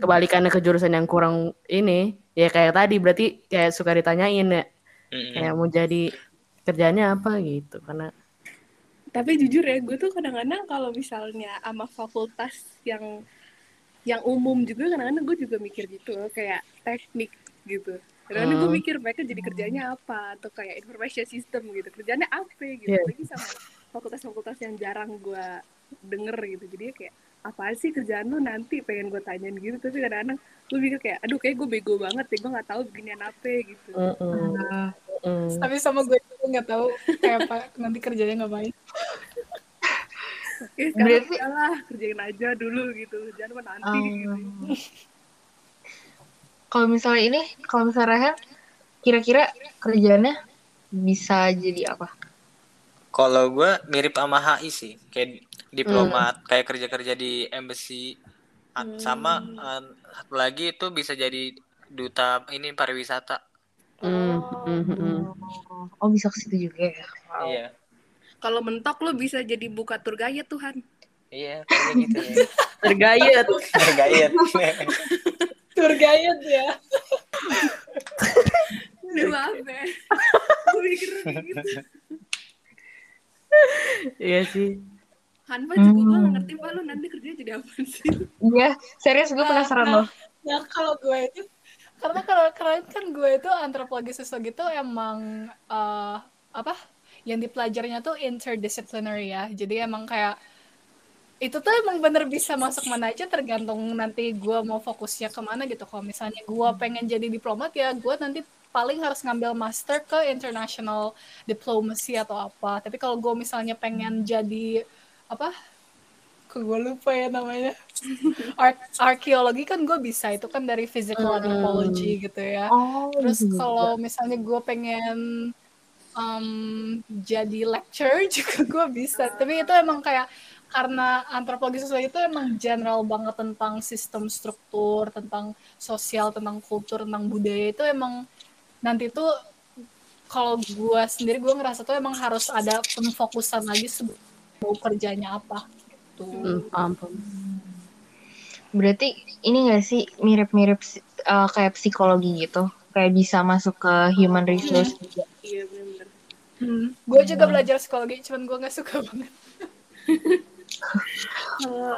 Kebalikannya ke jurusan yang kurang ini, ya kayak tadi berarti kayak suka ditanyain ya, kayak mau jadi kerjanya apa gitu, karena tapi jujur ya gue tuh kadang-kadang kalau misalnya sama fakultas yang yang umum juga kadang-kadang gue juga mikir gitu loh, kayak teknik gitu. Gue Hmm. mikir mereka jadi kerjanya apa atau kayak information system gitu. Kerjanya apa gitu. Iya. lagi sama fakultas-fakultas yang jarang gue denger gitu. Jadi ya kayak apaan sih kerjaan lu nanti? Pengen gue tanyain gitu. Tapi kadang-kadang gue mikir kayak aduh kayak gue bego banget ya gue nggak tahu beginian apa gitu. Mm-mm, Ah, mm-mm. Tapi sama gue juga nggak tahu kayak apa nanti kerjanya ngapain. Ya sekarang Berarti- udahlah kerjain aja dulu gitu kerjaan mah nanti gitu um, kalau misalnya ini, kalau misalnya Rehan, kira-kira kerjaannya bisa jadi apa? Kalau gue mirip sama HI sih, kayak diplomat, kayak kerja-kerja di embassy, At- sama eh, satu lagi itu bisa jadi duta ini pariwisata. Mm, mm, mm. Oh bisa ke situ juga ya? Wow. Iya, Kalau mentok lo bisa jadi buka tour guide Tuhan. iya, kayak gitu ya. Tergayat. Tergait. Tour guide ya. Udah maaf ya. Gue gitu. Iya sih. Hanfa juga gue Hmm. gak ngerti Pak lo nanti kerjanya jadi apa sih? Iya, serius gue Nah, penasaran nah, loh. Nah kalau gue itu karena kalau keren kan gue itu antropologi sosiologi itu emang eh, apa yang dipelajarinya tuh interdisciplinary ya. Jadi emang kayak itu tuh emang bener bisa masuk mana aja tergantung nanti gue mau fokusnya ke mana gitu. Kalau misalnya gue pengen jadi diplomat ya gue nanti paling harus ngambil master ke international diplomacy atau apa. Tapi kalau gue misalnya pengen jadi apa? Kok gue lupa ya namanya? Ar arkeologi kan gue bisa. Itu kan dari physical anthropology gitu ya. Oh, terus gitu. kalau misalnya gue pengen um, jadi lecturer juga gue bisa tapi itu emang kayak karena antropologi sosial itu emang general banget tentang sistem struktur tentang sosial tentang kultur tentang budaya itu emang nanti tuh kalau gue sendiri gue ngerasa tuh emang harus ada pemfokusan lagi sebelum mau kerjanya apa gitu. Hmm, paham. Berarti ini gak sih mirip-mirip uh, kayak psikologi gitu? Kayak bisa masuk ke human resource juga. iya Hmm. Gue juga belajar psikologi, cuman gue nggak suka banget.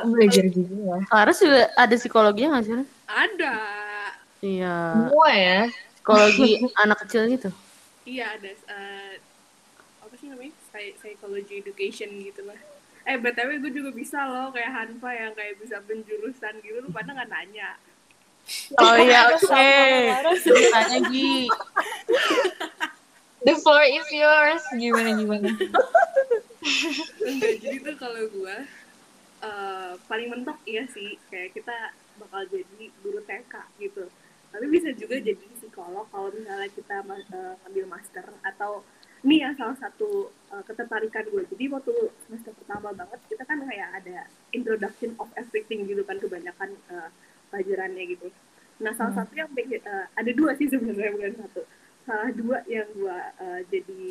Belajar juga ya. Laras juga ada psikologinya nggak sih? Ada Iya. Semua ya. Psikologi anak kecil gitu. iya ada eh, apa sih namanya Psy- psychology education gitu lah eh btw gue juga bisa loh kayak Hanfa yang kayak bisa penjurusan gitu lu pada nggak nanya Oh iya, oke. Laras. Ceritanya Gi. The floor is yours. Gimana gimana? enggak jadi tuh kalau gue eh, paling mentok iya sih kayak kita bakal jadi guru TK gitu. Tapi bisa juga jadi psikolog kalau misalnya kita ma- eh, ambil master atau ini yang salah satu eh, ketertarikan gue jadi waktu semester pertama banget kita kan kayak ada introduction of everything gitu kan kebanyakan eh, pelajarannya gitu. Nah salah satu yang eh, ada dua sih sebenarnya bukan satu salah dua yang gue eh, jadi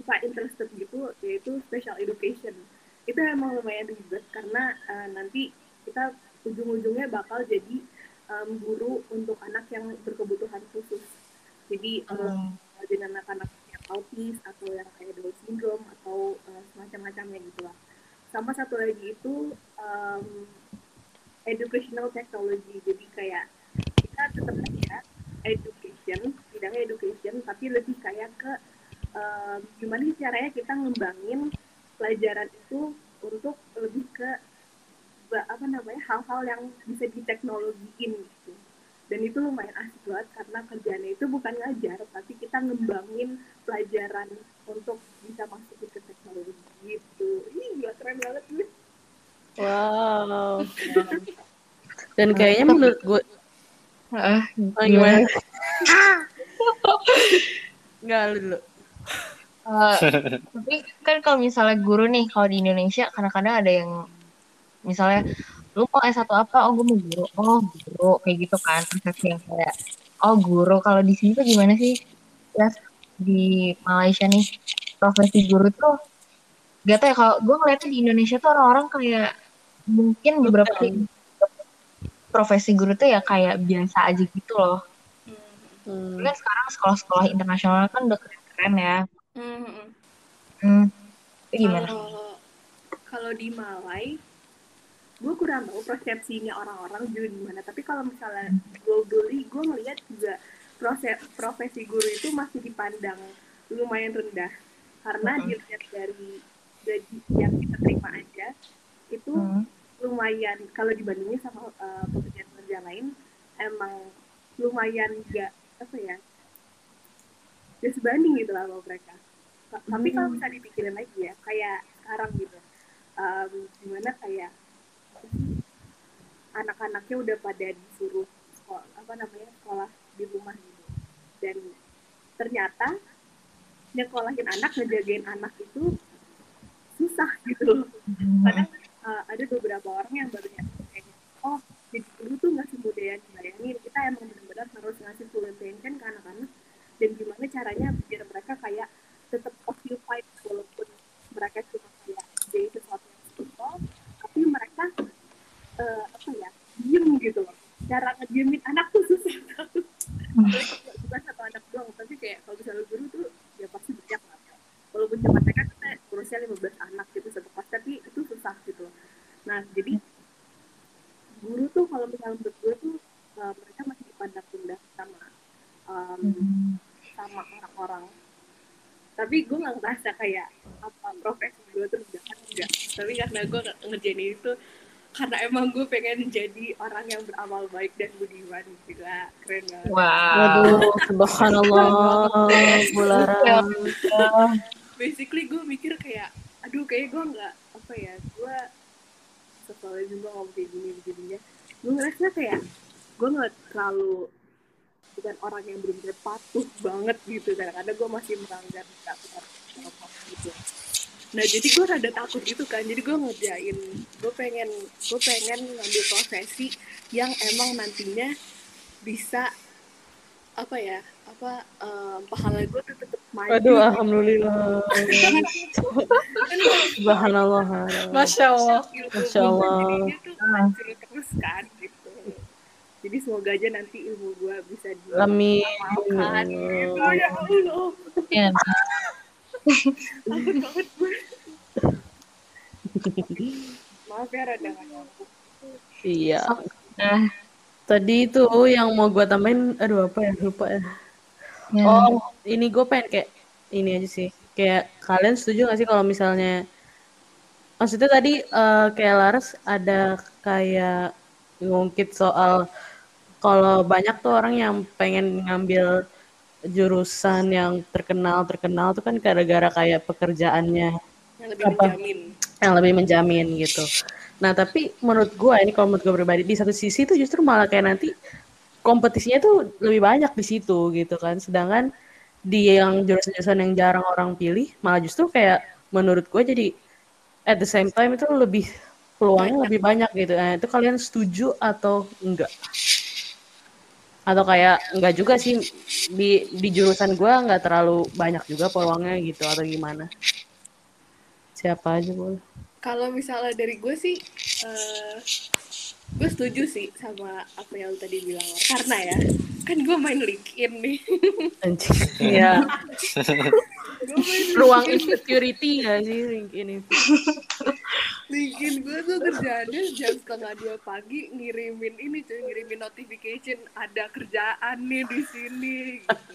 suka interested gitu yaitu special education. Itu emang lumayan ribet karena eh, nanti kita ujung-ujungnya bakal jadi em, guru untuk anak yang berkebutuhan khusus. Jadi eh, jadi anak-anak yang autis atau yang kayak Down syndrome atau eh, semacam-macamnya gitu lah. Sama satu lagi itu em, educational technology. Jadi kayak kita tetap aja education bidangnya education tapi lebih kayak ke em, gimana sih caranya kita ngembangin pelajaran itu untuk lebih ke apa namanya hal-hal yang bisa diteknologiin gitu dan itu lumayan asik banget karena kerjanya itu bukan ngajar tapi kita ngembangin pelajaran untuk bisa masukin ke teknologi gitu ini gila keren banget nih Wow. Dan kayaknya menurut gue, Ah, oh, gimana? Enggak lu dulu. Eh, tapi kan kalau misalnya guru nih, kalau di Indonesia kadang-kadang ada yang misalnya lu mau S1 apa? Oh, gue mau guru. Oh, guru kayak gitu kan. Persepsi yang kayak oh, guru. Kalau di sini tuh gimana sih? Ya di Malaysia nih profesi guru tuh gak tau ya kalau gue ngeliatnya di Indonesia tuh orang-orang kayak mungkin beberapa profesi guru tuh ya kayak biasa aja gitu loh. Hmm. Kan sekarang sekolah-sekolah internasional kan udah keren-keren ya. Hmm, Hmm. Itu gimana? Kalau kalau di Malai, gue kurang tahu persepsinya orang-orang juga gimana. Tapi kalau misalnya globally, gue ngelihat juga proses profesi guru itu masih dipandang lumayan rendah karena Mhm. dilihat dari gaji yang kita terima aja itu Hmm. lumayan kalau dibandingin sama uh, pekerjaan-pekerjaan lain emang lumayan gak apa ya gak sebanding gitu lah sama mereka. Ta- tapi kalau bisa dipikirin lagi ya kayak sekarang gitu um, gimana kayak anak-anaknya udah pada disuruh sekolah, apa namanya sekolah di rumah gitu. Dan ternyata nyekolahin anak ngejagain anak itu susah gitu loh. Kadang uh, ada beberapa orang yang baru nyadar kayak oh jadi guru tuh nggak semudah yang dibayangin kita emang benar-benar harus ngasih full attention ke anak-anak. Dan gimana caranya biar mereka kayak tetap occupied walaupun mereka cuma kayak jadi sesuatu yang simple tapi mereka uh, apa ya diem gitu loh. Cara ngediemin anak tuh susah banget. Kalau bukan satu anak doang tapi kayak kalau misalnya guru tuh ya pasti banyak lah. Walaupun cuma TK kita urusnya 15 anak gitu satu kelas tapi itu susah gitu loh. nah jadi guru tuh kalau misalnya menurut gue tuh uh, mereka masih dipandang rendah sama um, sama orang-orang tapi gue nggak ngerasa kayak apa profesi gue terus jangan enggak tapi karena gue ngerjain itu karena emang gue pengen jadi orang yang beramal baik dan budiman gila keren banget Wow. Waduh, subhanallah, Bulara. basically gue mikir kayak aduh kayak gue nggak apa ya gue setelah juga ngomong kayak gini begininya. Gue ngerasa kayak gue nggak terlalu bukan orang yang benar-benar patuh banget gitu. Kadang-kadang gue masih melanggar gitu. Nah jadi gue rada takut gitu kan. Jadi gue ngerjain gue pengen gue pengen ngambil profesi yang emang nantinya bisa apa ya apa em, pahala gue tetap Waduh, alhamdulillah. Subhanallah. Masya Allah. Masya Allah. terus kan gitu jadi semoga aja nanti ilmu gue bisa Amin. diamalkan gitu ya Allah Ya, maaf ya rada Iya. nah, Tadi itu yang mau gue tambahin, aduh apa ya, lupa ya. ya. Oh, ini gue pengen kayak ini aja sih. Kayak kalian setuju gak sih kalau misalnya maksudnya tadi eh, kayak Laras ada kayak ngungkit soal kalau banyak tuh orang yang pengen ngambil jurusan yang terkenal terkenal tuh kan gara-gara kayak pekerjaannya yang lebih Apa? menjamin yang lebih menjamin gitu. Nah tapi menurut gue ini kalau menurut gue pribadi di satu sisi tuh justru malah kayak nanti kompetisinya tuh lebih banyak di situ gitu kan. Sedangkan di yang jurusan-jurusan yang jarang orang pilih malah justru kayak menurut gue jadi at the same time itu lebih peluangnya lebih banyak gitu. Nah itu kalian setuju atau enggak? Atau kayak enggak juga sih di di jurusan gue nggak terlalu banyak juga peluangnya gitu atau gimana? Siapa aja boleh. kalau misalnya dari gue sih eh, gue setuju sih sama apa yang lu tadi bilang karena ya kan gue main LinkedIn nih Anjing. Iya. gue main Ruang insecurity gak sih LinkedIn itu? LinkedIn gue tuh kerjaannya jam setengah dua pagi ngirimin ini cuy ngirimin notification ada kerjaan nih di sini gitu.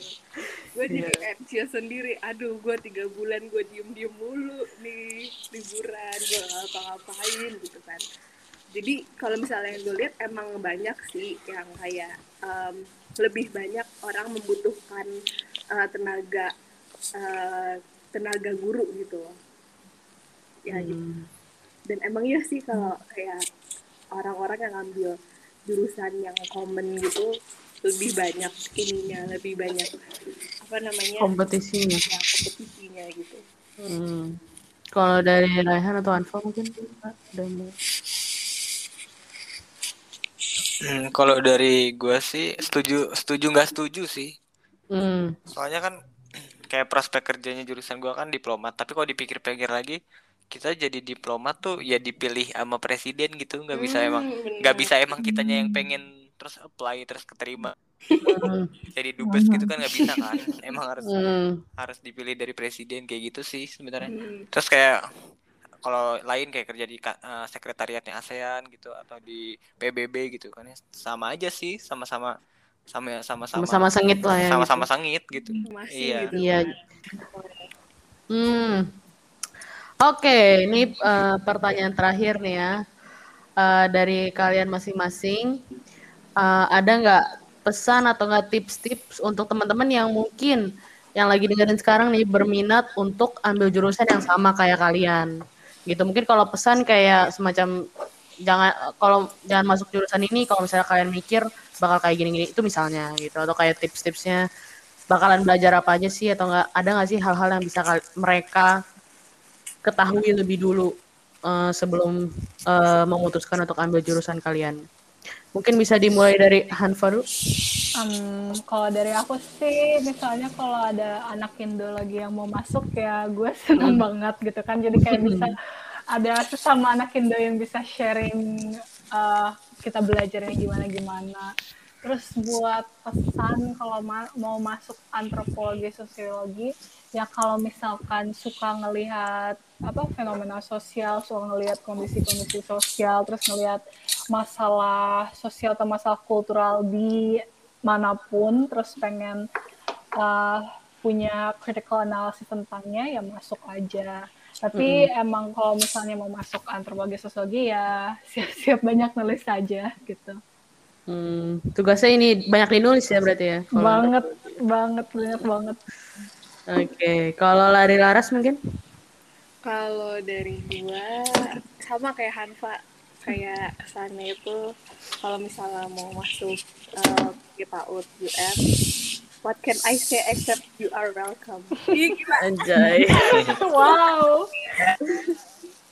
gue jadi anxious sendiri aduh gue tiga bulan gue diem diem mulu nih liburan gue gak ngapa-ngapain gitu kan jadi kalau misalnya yang gue lihat emang banyak sih yang kayak em, lebih banyak orang membutuhkan eh, tenaga eh, tenaga guru gitu loh ya gitu Hmm. dan emang iya sih kalau kayak orang-orang yang ngambil jurusan yang common gitu lebih banyak ininya lebih banyak apa namanya Kompetisinya. ya kompetisinya gitu Hmm. Kalau dari Raihan atau Anfa mungkin ada mau. Hmm, kalau dari gue sih setuju setuju nggak setuju sih. Hmm. Soalnya kan kayak prospek kerjanya jurusan gua kan diplomat, tapi kalau dipikir-pikir lagi kita jadi diplomat tuh ya dipilih sama presiden gitu, nggak bisa emang Hmm, nggak benar. bisa emang kitanya yang pengen terus apply terus keterima Hmm. jadi dubes gitu kan nggak bisa kan emang harus Hmm. harus dipilih dari presiden kayak gitu sih sebenarnya Hmm. terus kayak kalau lain kayak kerja di eh, sekretariatnya ASEAN gitu atau di PBB gitu kan ya sama aja sih sama-sama sama sama-sama Sama-sama sengit lah ya. sama-sama gitu. sengit gitu masih Iya. gitu Iya. Hmm. Oke, ini eh, pertanyaan terakhir nih ya. Eh, dari kalian masing-masing, eh, ada nggak pesan atau nggak tips-tips untuk teman-teman yang mungkin yang lagi dengerin sekarang nih berminat untuk ambil jurusan yang sama kayak kalian, gitu. Mungkin kalau pesan kayak semacam jangan kalau jangan masuk jurusan ini kalau misalnya kalian mikir bakal kayak gini-gini itu misalnya gitu atau kayak tips-tipsnya bakalan belajar apa aja sih atau nggak ada nggak sih hal-hal yang bisa mereka ketahui lebih dulu eh, sebelum eh, memutuskan untuk ambil jurusan kalian. Mungkin bisa dimulai dari Hanfa dulu. Em, kalau dari aku sih, misalnya kalau ada anak Indo lagi yang mau masuk ya gue seneng banget gitu kan. Jadi kayak bisa ada sesama anak Indo yang bisa sharing eh, kita belajarnya gimana-gimana. Terus buat pesan kalau ma- mau masuk antropologi sosiologi, ya kalau misalkan suka ngelihat apa fenomena sosial, suka ngelihat kondisi-kondisi sosial, terus ngelihat masalah sosial atau masalah kultural di mana pun, terus pengen uh, punya critical analysis tentangnya ya masuk aja. Tapi emang kalau misalnya mau masuk antropologi sosiologi ya siap-siap banyak nulis saja gitu. Hmm, tugasnya ini banyak dinulis ya berarti ya. kalau- Banget, banget, banyak banget. Oke, kalau lari laras mungkin? Kalau dari gua sama kayak Hanfa kayak kesannya itu kalau misalnya mau masuk uh, PAUD UM what can I say except you are welcome. Anjay, Wow.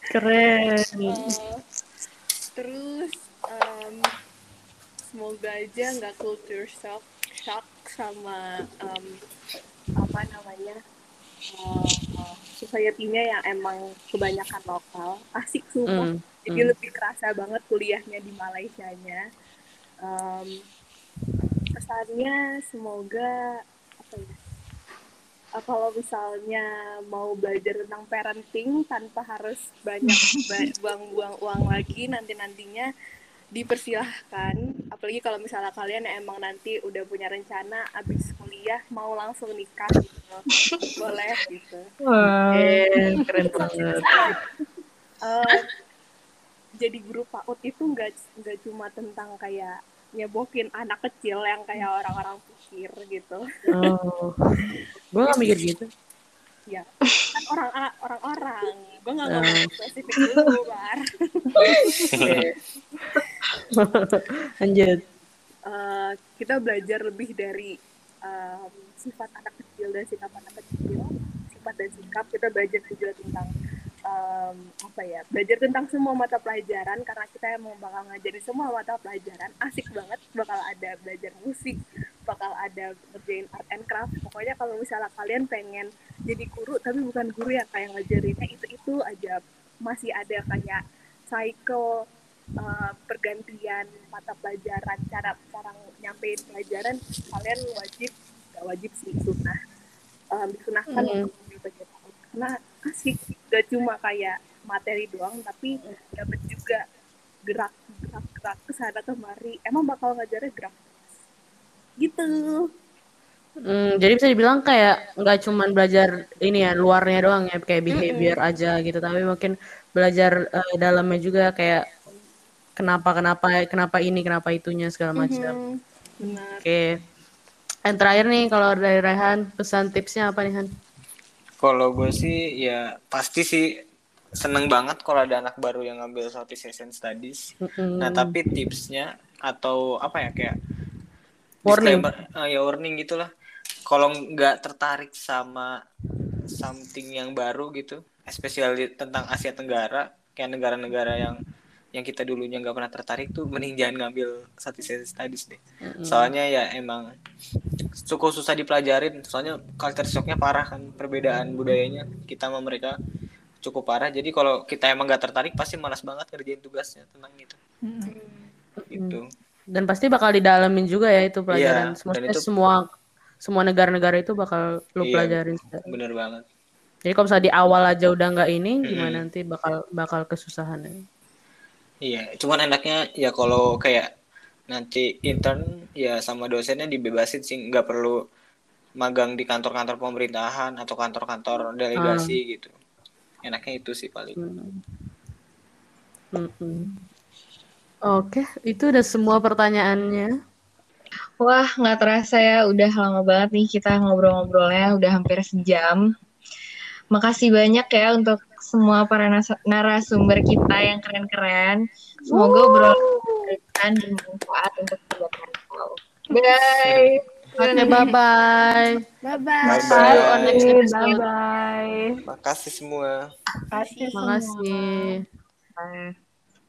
keren. Uh, terus um, semoga aja nggak culture shock shock sama um, apa namanya uh, society-nya yang emang kebanyakan lokal. Asik sumpah. Hmm, jadi hmm. lebih kerasa banget kuliahnya di Malaysia-nya. Um, kesannya semoga apa ya uh, kalau misalnya mau belajar tentang parenting tanpa harus banyak ba- buang-buang uang lagi nanti-nantinya dipersilahkan apalagi kalau misalnya kalian emang nanti udah punya rencana abis kuliah mau langsung nikah gitu boleh gitu Wow. Eh, keren banget. Eh, jadi guru PAUD itu nggak nggak cuma tentang kayak nyebokin anak kecil yang kayak orang-orang pikir gitu Oh, gue gak mikir gitu. ya kan orang orang-orang gue nggak Oh. ngomong spesifik dulu bar Oke. Lanjut. Eh, kita belajar lebih dari em, sifat anak kecil dan sikap anak kecil. Sifat dan sikap kita belajar juga tentang em, apa ya belajar tentang semua mata pelajaran karena kita emang bakal ngajarin semua mata pelajaran. Asik banget bakal ada belajar musik bakal ada ngerjain art and craft. Pokoknya kalau misalnya kalian pengen jadi guru tapi bukan guru yang kayak ngajarinnya itu itu aja. Masih ada kayak cycle uh, pergantian mata pelajaran cara cara nyampein pelajaran kalian wajib gak wajib sih sunnah. Um, disunahkan Mm. untuk PAUD. karena asik gak cuma kayak materi doang tapi dapat juga gerak gerak gerak ke sana kemari. Emang bakal ngajarnya gerak? Gitu. Hmm, jadi bisa dibilang kayak nggak cuman belajar ini ya luarnya doang ya kayak behavior aja gitu, tapi mungkin belajar eh, dalamnya juga kayak kenapa kenapa kenapa ini kenapa itunya segala macam. Mhm. benar Oke. Yang terakhir nih kalau dari Rehan pesan tipsnya apa nih Han? Kalau gue sih ya pasti sih seneng banget kalau ada anak baru yang ngambil Southeast Asian Studies. Mm-mm. Nah tapi tipsnya atau apa ya kayak Warning. eh, ya warning gitulah. Kalau nggak tertarik sama something yang baru gitu, especially tentang Asia Tenggara, kayak negara-negara yang yang kita dulunya nggak pernah tertarik tuh, mending jangan ngambil Asian Studies deh. Soalnya ya emang cukup susah dipelajarin. Soalnya culture shocknya parah kan, perbedaan budayanya kita sama mereka cukup parah. Jadi kalau kita emang nggak tertarik, pasti malas banget ngerjain tugasnya tentang itu. Gitu. Dan pasti bakal didalamin juga ya itu pelajaran. Maksudnya dan itu- semua semua negara-negara itu bakal lu Iya. pelajarin. Bener banget. Jadi kalau misalnya di awal aja udah nggak ini, gimana nanti bakal bakal kesusahan ya. Iya, cuman enaknya ya kalau kayak nanti intern ya sama dosennya dibebasin sih nggak perlu magang di kantor-kantor pemerintahan atau kantor-kantor delegasi gitu. Enaknya itu sih paling. Mm-mm. Oke, itu udah semua pertanyaannya. Wah, nggak terasa ya, udah lama banget nih kita ngobrol-ngobrolnya, udah hampir sejam. Makasih banyak ya untuk semua para nas- narasumber kita yang keren-keren. Semoga obrolan kalian bermanfaat untuk kita. Bye. Oke, bye bye Bye See you on bye. next Bye episode. bye. Makasih semua. Kasih semua. Makasih. Bye.